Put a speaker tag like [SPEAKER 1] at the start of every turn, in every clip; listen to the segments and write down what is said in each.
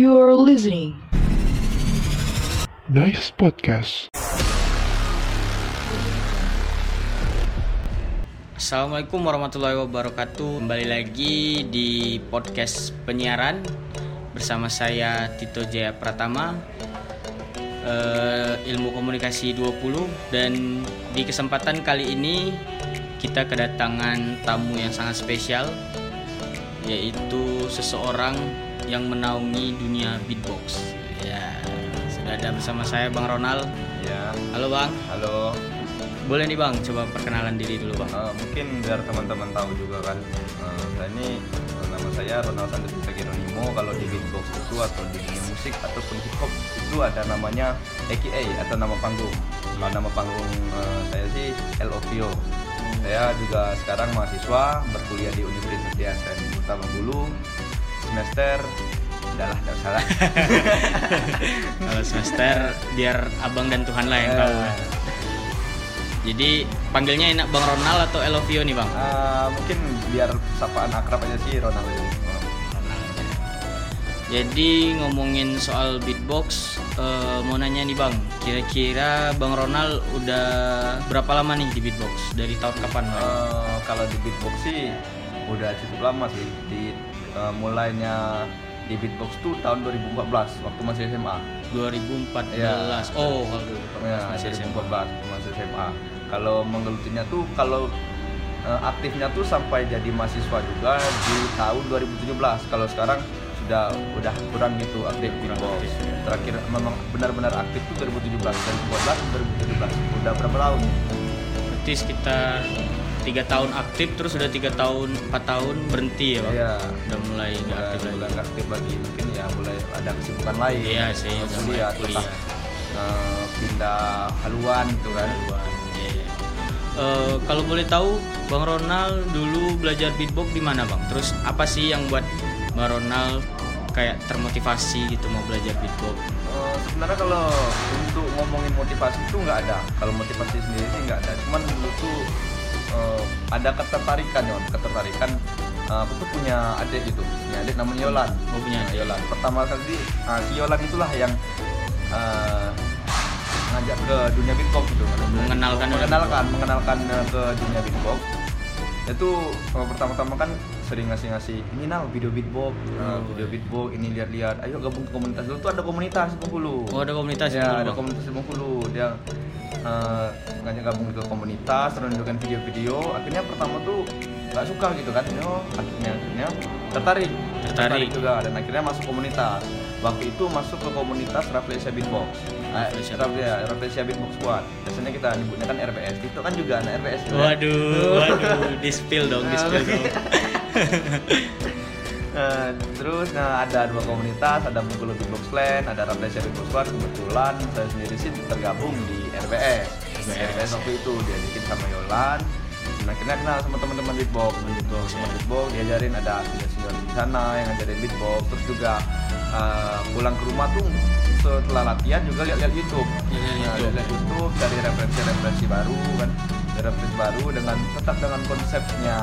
[SPEAKER 1] You're listening.
[SPEAKER 2] Nice podcast.
[SPEAKER 3] Assalamualaikum warahmatullahi wabarakatuh. Kembali lagi di podcast penyiaran bersama saya Tito Jaya Pratama. eh, ilmu komunikasi 20 dan di kesempatan kali ini kita kedatangan tamu yang sangat spesial yaitu seseorang yang menaungi dunia beatbox. Ya, sudah ada bersama saya Bang Ronald.
[SPEAKER 4] Ya,
[SPEAKER 3] Halo Bang.
[SPEAKER 4] halo.
[SPEAKER 3] Boleh nih Bang, coba perkenalan diri dulu Bang.
[SPEAKER 4] Eh, mungkin biar teman-teman tahu juga kan, eh, saya ini eh, nama saya Ronald Santos Bisa Geronimo. Kalau di beatbox itu atau di dunia musik ataupun hip hop itu ada namanya AKA atau nama panggung. Kalau nama panggung eh, saya sih LOVO. Saya juga sekarang mahasiswa berkuliah di Universitas Yasen Kota Bengkulu semester udahlah tidak salah
[SPEAKER 3] Kalau semester biar abang dan Tuhan lah yang tahu.
[SPEAKER 4] Eh,
[SPEAKER 3] Jadi panggilnya enak Bang Ronald atau Elovio nih Bang?
[SPEAKER 4] eh, mungkin biar sapaan akrab aja sih Ronald ini.
[SPEAKER 3] Jadi ngomongin soal beatbox, eh, mau nanya nih Bang, kira-kira Bang Ronald udah berapa lama nih di beatbox? Dari tahun kapan Bang?
[SPEAKER 4] Eh, kalau di beatbox sih udah cukup lama sih di eh, mulainya di beatbox tuh tahun 2014 waktu masih SMA
[SPEAKER 3] 2014.
[SPEAKER 4] Ya.
[SPEAKER 3] Oh,
[SPEAKER 4] ya
[SPEAKER 3] masih SMA.
[SPEAKER 4] 2014 masih SMA kalau menggelutinya tuh kalau eh, aktifnya tuh sampai jadi mahasiswa juga di tahun 2017 kalau sekarang sudah udah kurang gitu aktif
[SPEAKER 3] Kurang
[SPEAKER 4] beatbox
[SPEAKER 3] aktif, ya.
[SPEAKER 4] terakhir memang benar-benar aktif tuh 2017 2014 2017 udah berapa tahun
[SPEAKER 3] Berarti sekitar tiga tahun aktif, terus udah tiga tahun, empat tahun berhenti ya Bang?
[SPEAKER 4] Iya.
[SPEAKER 3] Udah mulai nggak aktif
[SPEAKER 4] mulai
[SPEAKER 3] lagi.
[SPEAKER 4] nggak aktif lagi mungkin ya mulai ada kesibukan lain
[SPEAKER 3] Iya sih, udah
[SPEAKER 4] kuliah
[SPEAKER 3] mulai
[SPEAKER 4] atau
[SPEAKER 3] kuliah.
[SPEAKER 4] eh, pindah haluan gitu kan
[SPEAKER 3] Iya. Eh, kalau boleh tahu, Bang Ronald dulu belajar beatbox di mana, Bang? Terus apa sih yang buat Bang Ronald kayak termotivasi gitu mau belajar beatbox?
[SPEAKER 4] Eh, sebenarnya kalau untuk ngomongin motivasi itu nggak ada kalau motivasi sendiri sih nggak ada cuman dulu tuh eh, ada ketertarikan ya ketertarikan Eh, aku tuh punya adik gitu. Punya adik namanya Yolan.
[SPEAKER 3] Oh, punya adik.
[SPEAKER 4] Yolan. Pertama kali ah, si Yolan itulah yang eh, ngajak ke dunia beatbox gitu.
[SPEAKER 3] Mengenalkan dunia
[SPEAKER 4] mengenalkan mengenalkan ke dunia beatbox. Itu eh, pertama-tama kan sering ngasih-ngasih ini nal video beatbox
[SPEAKER 3] Oh,
[SPEAKER 4] video beatbox ini lihat-lihat. Ayo gabung ke komunitas. Dulu tuh ada komunitas Bengkulu
[SPEAKER 3] Oh, ada komunitas
[SPEAKER 4] ya ada komunitas Bengkulu dia eh, ngajak gabung ke komunitas terus nunjukin video-video. Akhirnya pertama tuh nggak suka gitu kan. Oh, akhirnya akhirnya tertarik.
[SPEAKER 3] Tertarik.
[SPEAKER 4] juga. Dan akhirnya masuk komunitas. Waktu itu masuk ke komunitas Rafflesia Beatbox. Eh,
[SPEAKER 3] Rafflesia
[SPEAKER 4] Rafflesia, Rafflesia Beatbox Squad. Biasanya kita nyebutnya kan RBS itu kan juga anak RBS juga.
[SPEAKER 3] Waduh, waduh, di spill dong, di spill dong.
[SPEAKER 4] Nah, terus nah ada dua komunitas, ada Bengkulu Beatbox Clan, ada Rafflesia Beatbox Squad. Kebetulan saya sendiri sih tergabung di RBS.
[SPEAKER 3] RBS.
[SPEAKER 4] Waktu itu diajakin sama Yolan. Nah, akhirnya kenal sama teman-teman beatbox,
[SPEAKER 3] ya.
[SPEAKER 4] sama beatbox diajarin ada senior di sana yang ngajarin beatbox. Terus juga eh, pulang ke rumah tuh setelah latihan juga lihat-lihat YouTube. Nah,
[SPEAKER 3] YouTube.
[SPEAKER 4] lihat-lihat YouTube dari referensi-referensi baru kan, referensi baru dengan tetap dengan konsepnya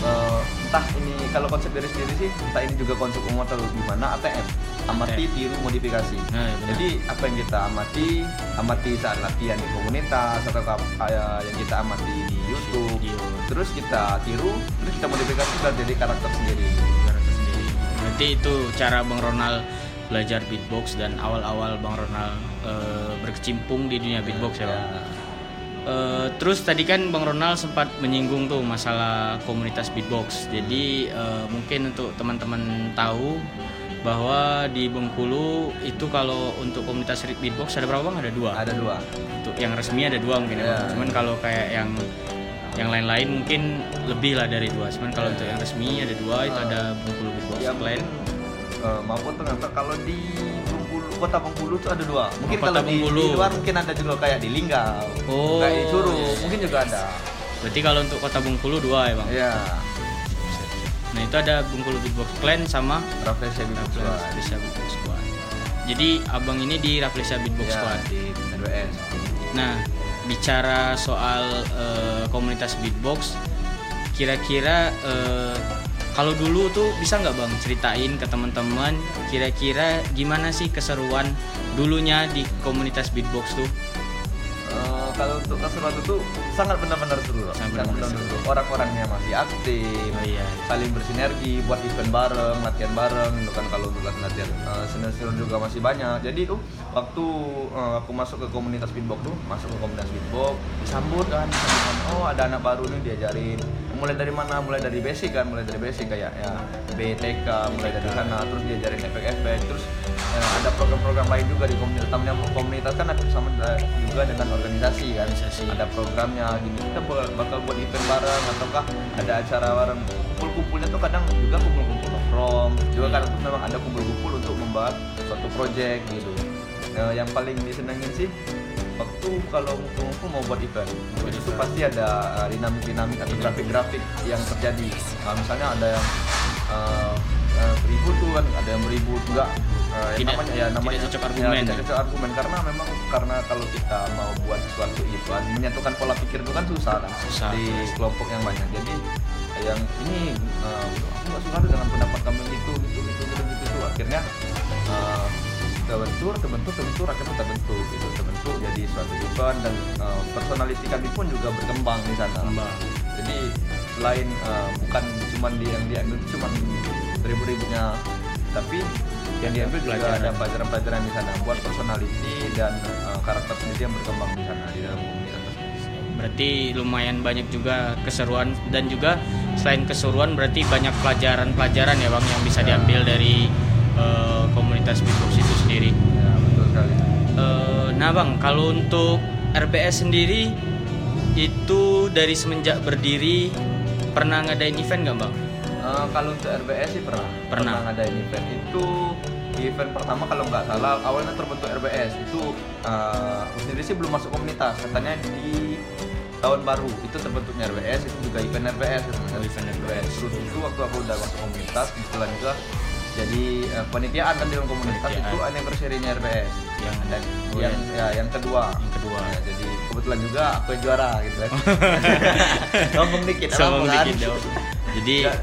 [SPEAKER 4] Eh, entah ini kalau konsep dari sendiri sih entah ini juga konsep umum atau gimana ATM amati tiru modifikasi
[SPEAKER 3] Nah, iya benar.
[SPEAKER 4] jadi apa yang kita amati amati saat latihan di komunitas atau kayak yang kita amati di YouTube
[SPEAKER 3] Video.
[SPEAKER 4] terus kita tiru terus kita modifikasi dan jadi karakter sendiri
[SPEAKER 3] Karakter sendiri. Berarti itu cara Bang Ronald belajar beatbox dan awal-awal Bang Ronald eh, berkecimpung di dunia beatbox ya, Bang? Eh, terus tadi kan Bang Ronald sempat menyinggung tuh masalah komunitas beatbox. Jadi eh, mungkin untuk teman-teman tahu bahwa di Bengkulu itu kalau untuk komunitas beatbox ada berapa bang? Ada dua.
[SPEAKER 4] ada dua
[SPEAKER 3] Untuk yang resmi ada dua mungkin ya. Bang.
[SPEAKER 4] Ya.
[SPEAKER 3] Cuman kalau kayak yang yang lain-lain mungkin lebih lah dari dua. Cuman kalau untuk yang resmi ada dua itu
[SPEAKER 4] Ah.
[SPEAKER 3] ada Bengkulu Beatbox
[SPEAKER 4] ya
[SPEAKER 3] Clan.
[SPEAKER 4] mungkin eh, maupun ternyata kalau di kota Bengkulu tuh ada dua mungkin
[SPEAKER 3] Kota
[SPEAKER 4] kalau di,
[SPEAKER 3] Bengkulu.
[SPEAKER 4] di luar mungkin ada juga kayak di Linggau
[SPEAKER 3] Oh,
[SPEAKER 4] kayak di
[SPEAKER 3] iya, iya.
[SPEAKER 4] mungkin juga ada
[SPEAKER 3] Berarti kalau untuk kota Bengkulu dua ya bang.
[SPEAKER 4] ya
[SPEAKER 3] Nah itu ada Bengkulu Beatbox Clan sama
[SPEAKER 4] Rafflesia Beatbox Squad.
[SPEAKER 3] Rafflesia Beatbox Squad. Jadi abang ini di Rafflesia Beatbox
[SPEAKER 4] ya,
[SPEAKER 3] Squad.
[SPEAKER 4] di RWS
[SPEAKER 3] Nah bicara soal eh, komunitas beatbox, kira-kira eh, kalau dulu tuh bisa nggak bang ceritain ke teman-teman kira-kira gimana sih keseruan dulunya di komunitas beatbox tuh
[SPEAKER 4] kalau untuk keseruan itu sangat benar-benar seru loh.
[SPEAKER 3] Sangat benar-benar
[SPEAKER 4] seru. orang-orangnya masih aktif
[SPEAKER 3] Oh, iya.
[SPEAKER 4] saling bersinergi buat event bareng latihan bareng itu kan. Kalau untuk latihan uh, senior juga masih banyak. Jadi tuh waktu eh, aku masuk ke komunitas beatbox tuh masuk ke komunitas beatbox disambut kan disambut, oh ada anak baru nih diajarin. Mulai dari mana? Mulai dari basic kan mulai dari basic kayak ya BTK mulai dari sana terus diajarin efek-efek terus eh, ada program-program lain juga di komunitas komunitas kan ada sama juga dengan organisasi kan.
[SPEAKER 3] Organisasi.
[SPEAKER 4] ada programnya gini kita bak- bakal buat event bareng ataukah ada acara bareng. Kumpul-kumpulnya tuh kadang juga kumpul-kumpul nongkrong juga
[SPEAKER 3] Hmm.
[SPEAKER 4] kadang tuh memang ada kumpul-kumpul untuk membahas suatu project gitu. Eh, yang paling disenengin sih waktu kalau ngumpul-ngumpul mau buat event
[SPEAKER 3] Buat
[SPEAKER 4] itu pasti ada uh, dinamik-dinamik atau grafik-grafik yang terjadi. Nah, misalnya ada yang uh, uh, beribu tuh kan ada yang beribu enggak uh,
[SPEAKER 3] Tidak-
[SPEAKER 4] namanya ya namanya
[SPEAKER 3] tidak cocok
[SPEAKER 4] ya,
[SPEAKER 3] argumen
[SPEAKER 4] tidak
[SPEAKER 3] ya.
[SPEAKER 4] cocok argumen karena memang karena kalau kita mau buat suatu event menyatukan pola pikir itu kan susah kan
[SPEAKER 3] Susah.
[SPEAKER 4] di kelompok yang banyak jadi yang ini uh, aku nggak suka tuh dengan pendapat kamu yang itu gitu gitu gitu gitu, gitu. akhirnya uh, terbentur terbentur terbentur akhirnya terbentuk gitu terbentuk jadi suatu event dan uh, personality kami pun juga berkembang di sana
[SPEAKER 3] Kembang.
[SPEAKER 4] jadi selain uh, bukan cuman di yang diambil itu cuman ribu-ribunya tapi yang diambil juga
[SPEAKER 3] Pelajaran.
[SPEAKER 4] ada pelajaran-pelajaran di sana buat personality dan uh, karakter sendiri yang berkembang di sana di dalam komunitas
[SPEAKER 3] berarti lumayan banyak juga keseruan dan juga selain keseruan berarti banyak pelajaran-pelajaran ya bang yang bisa
[SPEAKER 4] Ya.
[SPEAKER 3] diambil dari eh, komunitas beatbox itu sendiri
[SPEAKER 4] Ya betul sekali.
[SPEAKER 3] Eh, nah bang, kalau untuk RBS sendiri itu dari semenjak berdiri pernah ngadain event nggak bang?
[SPEAKER 4] Uh, kalau untuk RBS sih pernah
[SPEAKER 3] Pernah.
[SPEAKER 4] ngadain event itu event pertama kalau nggak salah awalnya terbentuk RBS itu uh, aku sendiri sih belum masuk komunitas katanya di tahun baru itu terbentuknya RBS itu juga event RBS.
[SPEAKER 3] Oh, event RBS.
[SPEAKER 4] terus itu waktu aku udah masuk komunitas kebetulan juga jadi uh, penelitian kan di dalam komunitas itu anniversary-nya RBS
[SPEAKER 3] Yang
[SPEAKER 4] dan
[SPEAKER 3] oh,
[SPEAKER 4] yang
[SPEAKER 3] yang-
[SPEAKER 4] ya yang kedua
[SPEAKER 3] yang kedua.
[SPEAKER 4] Ya, jadi kebetulan juga aku yang juara gitu kan ngomong dikit
[SPEAKER 3] Sombong
[SPEAKER 4] apa, kan?
[SPEAKER 3] dikit dong. Jadi
[SPEAKER 4] Ya.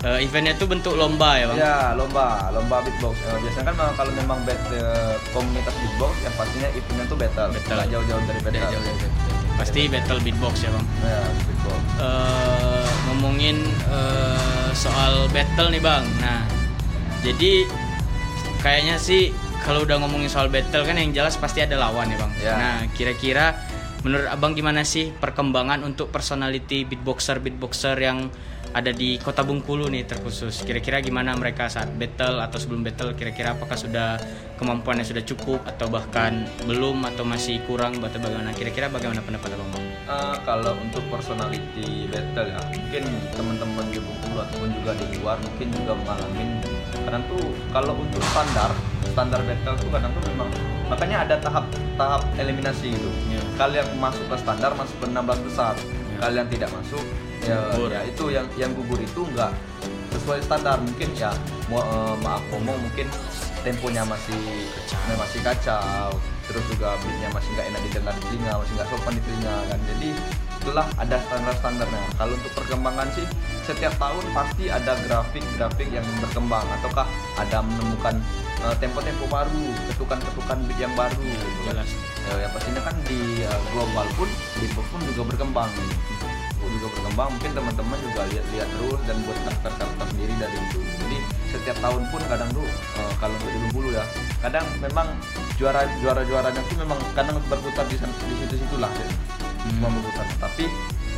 [SPEAKER 3] eh, eventnya tuh bentuk lomba ya bang?
[SPEAKER 4] Ya lomba, lomba beatbox. Eh, biasanya kan kalau memang bet, eh, komunitas beatbox, yang pastinya eventnya tuh battle.
[SPEAKER 3] Battle.
[SPEAKER 4] Jauh-jauh dari battle.
[SPEAKER 3] Nggak jauh-jauh. Pasti battle beatbox ya bang.
[SPEAKER 4] Ya beatbox.
[SPEAKER 3] eh ngomongin eh, soal battle nih bang. Nah, jadi kayaknya sih kalau udah ngomongin soal battle kan yang jelas pasti ada lawan ya bang.
[SPEAKER 4] Ya.
[SPEAKER 3] Nah, kira-kira menurut abang gimana sih perkembangan untuk personality beatboxer beatboxer yang ada di kota Bengkulu nih terkhusus. Kira-kira gimana mereka saat battle atau sebelum battle? Kira-kira apakah sudah kemampuannya sudah cukup atau bahkan belum atau masih kurang? Atau bagaimana? Kira-kira bagaimana pendapat abang bang?
[SPEAKER 4] Eh, kalau untuk personality battle ya, mungkin teman-teman di Bengkulu ataupun juga di luar mungkin juga mengalami kadang tuh kalau untuk standar standar battle tuh kadang tuh memang makanya ada tahap tahap eliminasi gitu.
[SPEAKER 3] Ya.
[SPEAKER 4] Kalian masuk ke standar masuk ke 16 besar.
[SPEAKER 3] Ya.
[SPEAKER 4] Kalian tidak masuk ya,
[SPEAKER 3] Gugur.
[SPEAKER 4] ya itu yang yang gugur itu enggak sesuai standar mungkin ya mo- eh, maaf ngomong mungkin temponya masih masih kacau terus juga beatnya masih nggak enak didengar di telinga masih nggak sopan di telinga kan jadi itulah ada standar-standarnya kalau untuk perkembangan sih setiap tahun pasti ada grafik-grafik yang berkembang ataukah ada menemukan eh, tempo-tempo baru ketukan-ketukan beat yang baru gitu kan.
[SPEAKER 3] Jelas.
[SPEAKER 4] ya, yang pastinya kan di uh, global pun beatbox pun juga berkembang juga berkembang. Mungkin teman-teman juga lihat-lihat terus dan buat karakter-karakter sendiri dari itu jadi setiap tahun pun kadang tuh uh, kalau untuk di Bengkulu ya kadang memang juara juara juaranya tuh memang kadang berputar di sana- di situ-situ lah ya. cuma berputar. Tapi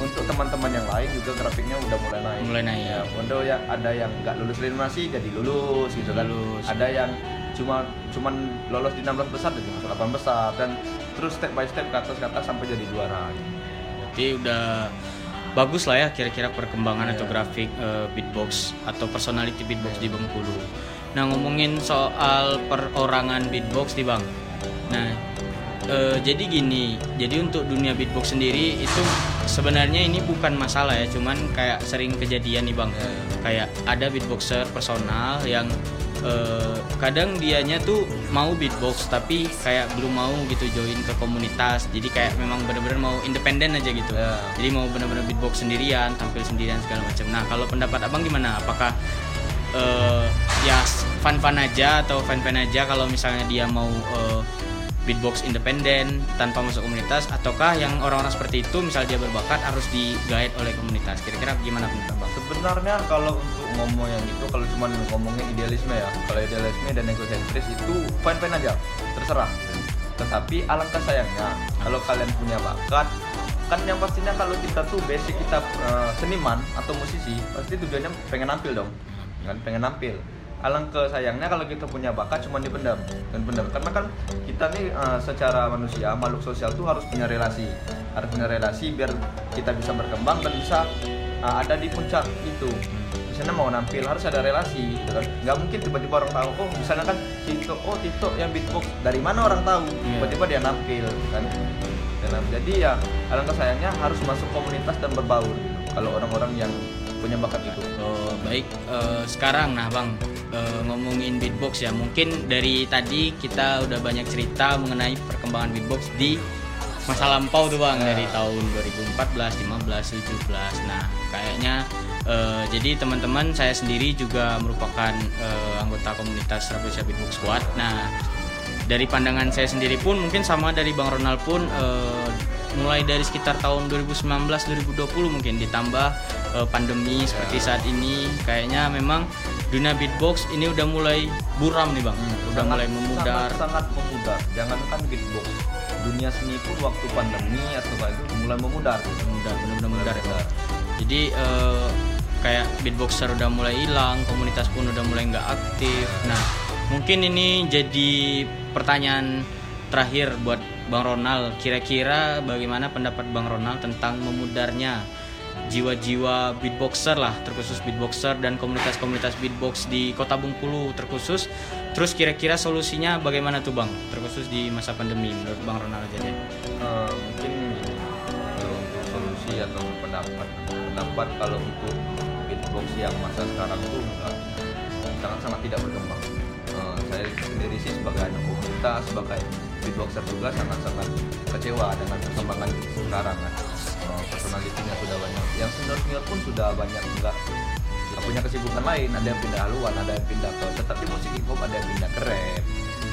[SPEAKER 4] untuk teman-teman yang lain juga grafiknya udah mulai naik.
[SPEAKER 3] Mulai naik,
[SPEAKER 4] ya untuk ya ada yang nggak lulus eliminasi jadi lulus gitu kan.
[SPEAKER 3] Lulus.
[SPEAKER 4] ada yang cuma cuman lolos di 16 besar jadi masuk 8 besar. Dan terus step by step ke atas ke atas sampai jadi juara.
[SPEAKER 3] Jadi udah bagus lah ya kira-kira perkembangan
[SPEAKER 4] Iya.
[SPEAKER 3] atau grafik eh, beatbox atau personality beatbox di Bengkulu. Nah ngomongin soal perorangan beatbox di Bang. Nah eh, jadi gini, jadi untuk dunia beatbox sendiri itu sebenarnya ini bukan masalah ya, cuman kayak sering kejadian nih Bang.
[SPEAKER 4] Iya, iya.
[SPEAKER 3] Kayak ada beatboxer personal yang eh, kadang dianya tuh mau beatbox tapi kayak belum mau gitu join ke komunitas. Jadi kayak memang bener-bener mau independen aja gitu.
[SPEAKER 4] Ya.
[SPEAKER 3] jadi mau bener-bener beatbox sendirian tampil sendirian segala macam. Nah kalau pendapat abang gimana? Apakah eh, ya fun-fun aja atau fan-fan aja kalau misalnya dia mau eh, beatbox independen tanpa masuk komunitas ataukah yang orang-orang seperti itu misal dia berbakat harus di guide oleh komunitas kira-kira gimana pendapat abang
[SPEAKER 4] Sebenarnya kalau untuk ngomong yang itu kalau cuma ngomongin idealisme ya, kalau idealisme dan egosentris itu fine-fine aja, terserah. Tetapi alangkah sayangnya kalau kalian punya bakat, kan yang pastinya kalau kita tuh basic kita eh, seniman atau musisi, pasti tujuannya pengen nampil dong, kan pengen nampil. Alangkah sayangnya kalau kita punya bakat cuma dipendam dan pendam. Karena kan kita nih eh, secara manusia makhluk sosial tuh harus punya relasi, harus punya relasi biar kita bisa berkembang dan bisa eh, ada di puncak itu. Misalnya mau nampil harus ada relasi gitu kan. Nggak mungkin tiba-tiba orang tahu oh misalnya kan Tito oh Tito yang beatbox. Dari mana orang tahu?
[SPEAKER 3] Iya.
[SPEAKER 4] tiba-tiba dia nampil kan. Dan, jadi ya alangkah sayangnya harus masuk komunitas dan berbaur gitu. kalau orang-orang yang punya bakat itu.
[SPEAKER 3] Oh, baik. Eh, sekarang nah bang eh, ngomongin beatbox ya. Mungkin dari tadi kita udah banyak cerita mengenai perkembangan beatbox di masa lampau tuh bang. Dari tahun 2014, 15, 17 nah kayaknya eh, jadi teman-teman saya sendiri juga merupakan eh, anggota komunitas Rafflesia Beatbox Squad. Nah dari pandangan saya sendiri pun mungkin sama dari Bang Ronald pun eh, mulai dari sekitar tahun 2019 2020 mungkin ditambah eh, pandemi seperti saat ini. Kayaknya memang dunia beatbox ini udah mulai buram nih Bang. Udah
[SPEAKER 4] Hmm, Sangat-
[SPEAKER 3] mulai memudar.
[SPEAKER 4] sangat, sangat memudar. Jangankan beatbox. Dunia seni pun waktu pandemi atau kayak itu mulai memudar.
[SPEAKER 3] Memudar benar-benar memudar ya Bang. jadi eh, kayak beatboxer udah mulai hilang komunitas pun udah mulai nggak aktif. Nah mungkin ini jadi pertanyaan terakhir buat Bang Ronald. Kira-kira bagaimana pendapat Bang Ronald tentang memudarnya jiwa-jiwa beatboxer lah terkhusus beatboxer dan komunitas-komunitas beatbox di kota Bengkulu terkhusus. Terus kira-kira solusinya bagaimana tuh Bang? Terkhusus di masa pandemi menurut Bang Ronald aja deh.
[SPEAKER 4] Eh, mungkin kalau untuk solusi atau pendapat pendapat kalau untuk beatbox yang masa sekarang tuh enggak sangat-sangat tidak berkembang. Eh, saya sendiri sih sebagai anak komunitas sebagai beatboxer juga sangat-sangat kecewa dengan perkembangan sekarang kan. Eh, personalitinya sudah banyak. Yang senior-senior pun sudah banyak enggak nggak punya kesibukan lain ada yang pindah haluan ada yang pindah ke tetapi musik hip hop ada yang pindah ke rap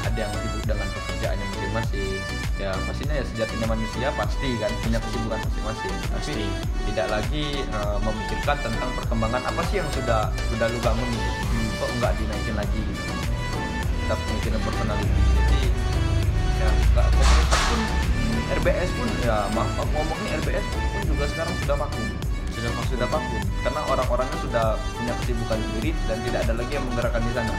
[SPEAKER 4] ada yang sibuk dengan pekerjaannya masing-masing. Ya pastinya ya sejatinya manusia pasti kan punya kesibukan masing-masing. Tapi
[SPEAKER 3] Pasti.
[SPEAKER 4] tidak lagi eh, memikirkan tentang perkembangan apa sih yang sudah sudah lu bangun gitu. kok nggak dinaikin lagi gitu. Tetap mikirin personality. Jadi ya nggak pun RBS pun ya maaf ngomongnya RBS pun juga sekarang sudah vakum. Sudah sudah vakum. Karena orang-orangnya sudah punya kesibukan sendiri dan tidak ada lagi yang menggerakkan di sana.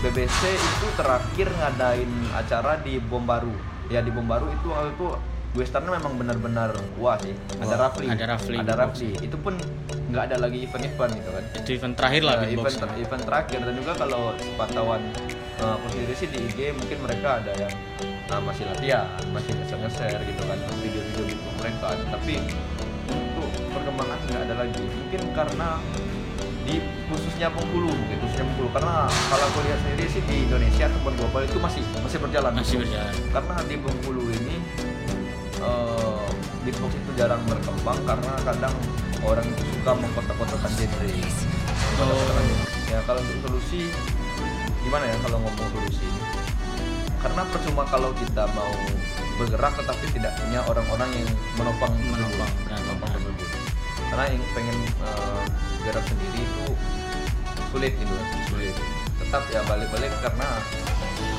[SPEAKER 4] BBC itu terakhir ngadain acara di Bom Baru. Ya di Bom Baru itu waktu itu Westernnya memang benar-benar wah sih. Ada
[SPEAKER 3] Wah,
[SPEAKER 4] Rafli.
[SPEAKER 3] ada Rafli.
[SPEAKER 4] Ada. Rafli. Itu pun nggak ada lagi event-event gitu kan.
[SPEAKER 3] Itu event terakhir lah
[SPEAKER 4] Ya, event, ter- event terakhir. Dan juga kalau pantauan uh, aku sendiri sih di IG mungkin mereka ada yang uh, masih latihan masih nge-share gitu kan. Video-video gitu. Mereka tapi nggak ada lagi mungkin karena di khususnya Bengkulu mungkin khususnya Bengkulu karena kalau aku lihat sendiri sih di Indonesia ataupun global itu masih masih berjalan
[SPEAKER 3] masih berjalan
[SPEAKER 4] karena di Bengkulu ini eh, beatbox itu jarang berkembang karena kadang orang itu suka mengkotak-kotakan genre. Genre. Ya kalau untuk solusi gimana ya kalau ngomong solusi? Karena percuma kalau kita mau bergerak tetapi tidak punya orang-orang yang menopang
[SPEAKER 3] Menopang,
[SPEAKER 4] menopang. Karena yang pengen eh, gerak sendiri itu sulit gitu. Kan, sulit. Tetap ya balik-balik karena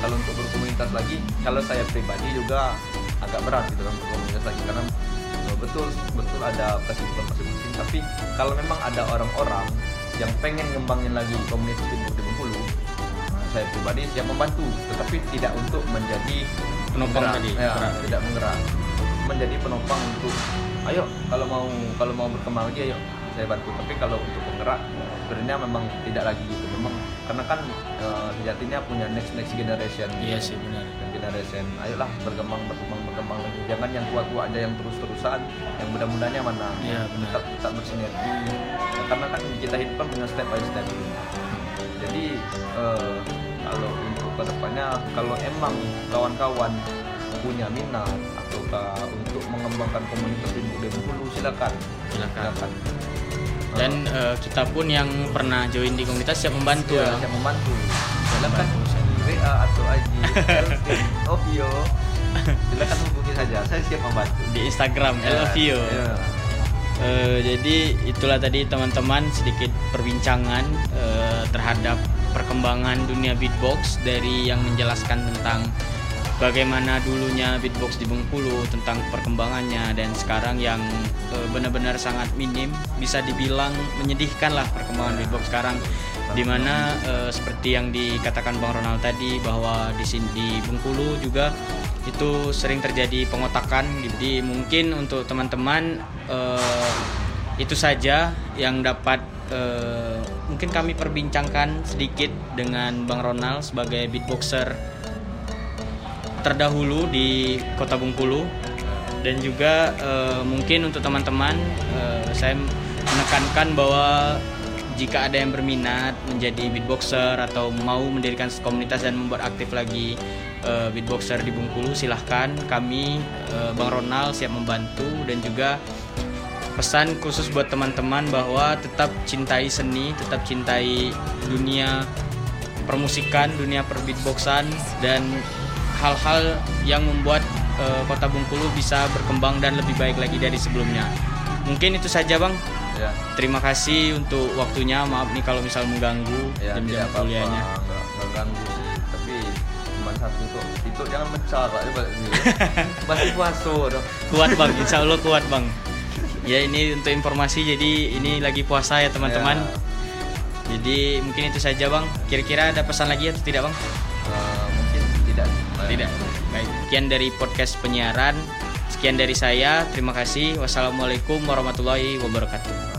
[SPEAKER 4] kalau untuk berkomunitas lagi, kalau saya pribadi juga agak berat gitu kan berkomunitas lagi. Karena eh, betul betul ada kesibukan masing-masing. Tapi kalau memang ada orang-orang yang pengen ngembangin lagi komunitas beatbox di Bengkulu, nah, saya pribadi siap membantu, tetapi tidak untuk menjadi
[SPEAKER 3] Penopang tadi,
[SPEAKER 4] ya, tidak menggerak, menjadi penopang untuk ayo kalau mau kalau mau berkembang lagi ayo saya bantu. Tapi kalau untuk penggerak sebenarnya memang tidak lagi gitu. Memang karena kan eh, sejatinya punya next next generation.
[SPEAKER 3] iya sih benar
[SPEAKER 4] generation, ayolah berkembang berkembang berkembang lagi. Jangan yang tua-tua aja yang terus-terusan, yang muda-mudanya mana?
[SPEAKER 3] Iya, benar.
[SPEAKER 4] Tetap tetap bersinergi. Ya, karena kan kita hidup kan punya step by step. Jadi eh, kalau untuk ke depannya kalau emang kawan-kawan punya minat ataukah untuk mengembangkan komunitas ibu di Bengkulu silakan.
[SPEAKER 3] Silakan.
[SPEAKER 4] silakan.
[SPEAKER 3] Dan eh, kita pun yang pernah join di komunitas siap membantu.
[SPEAKER 4] Ya,
[SPEAKER 3] ya.
[SPEAKER 4] saya membantu. silakan WA atau IG Ovio silakan hubungi saja. Saya siap membantu.
[SPEAKER 3] Di Instagram
[SPEAKER 4] Ya,
[SPEAKER 3] love you.
[SPEAKER 4] ya.
[SPEAKER 3] Eh, jadi itulah tadi teman-teman sedikit perbincangan eh, terhadap perkembangan dunia beatbox dari yang menjelaskan tentang bagaimana dulunya beatbox di Bengkulu tentang perkembangannya dan sekarang yang eh, benar-benar sangat minim bisa dibilang menyedihkan lah perkembangan beatbox sekarang. Di mana eh, seperti yang dikatakan Bang Ronald tadi bahwa di sini di Bengkulu juga itu sering terjadi pengotakan jadi mungkin untuk teman-teman eh, itu saja yang dapat mungkin kami perbincangkan sedikit dengan Bang Ronald sebagai beatboxer terdahulu di Kota Bengkulu. Dan juga eh, mungkin untuk teman-teman eh, saya menekankan bahwa jika ada yang berminat menjadi beatboxer atau mau mendirikan komunitas dan membuat aktif lagi eh, beatboxer di Bengkulu silahkan. Kami eh, Bang Ronald siap membantu. Dan juga pesan khusus buat teman-teman bahwa tetap cintai seni tetap cintai dunia permusikan dunia perbeatboxan dan hal-hal yang membuat eh, kota Bengkulu bisa berkembang dan lebih baik lagi dari sebelumnya. Mungkin itu saja bang.
[SPEAKER 4] Ya.
[SPEAKER 3] Terima kasih untuk waktunya. Maaf nih kalau misal mengganggu
[SPEAKER 4] ya
[SPEAKER 3] jam-jam kuliahnya.
[SPEAKER 4] Nggak nggak ganggu sih. Tapi cuma satu tuh itu jangan balik dulu. Masih puasa dong
[SPEAKER 3] kuat bang. Insya Allah kuat bang. Ya ini untuk informasi. Jadi ini lagi puasa ya teman-teman.
[SPEAKER 4] Ya,
[SPEAKER 3] jadi mungkin itu saja bang. Kira-kira ada pesan lagi atau tidak bang tidak. Baik. Sekian dari podcast penyiaran. Sekian dari saya. Terima kasih. Wassalamualaikum warahmatullahi wabarakatuh.